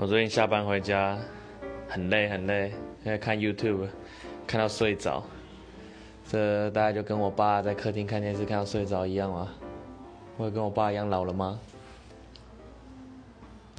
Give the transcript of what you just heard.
我最近下班回家很累很累，在看 YouTube 看到睡着，这大概就跟我爸在客厅看电视看到睡着一样吗？我跟我爸一样老了吗？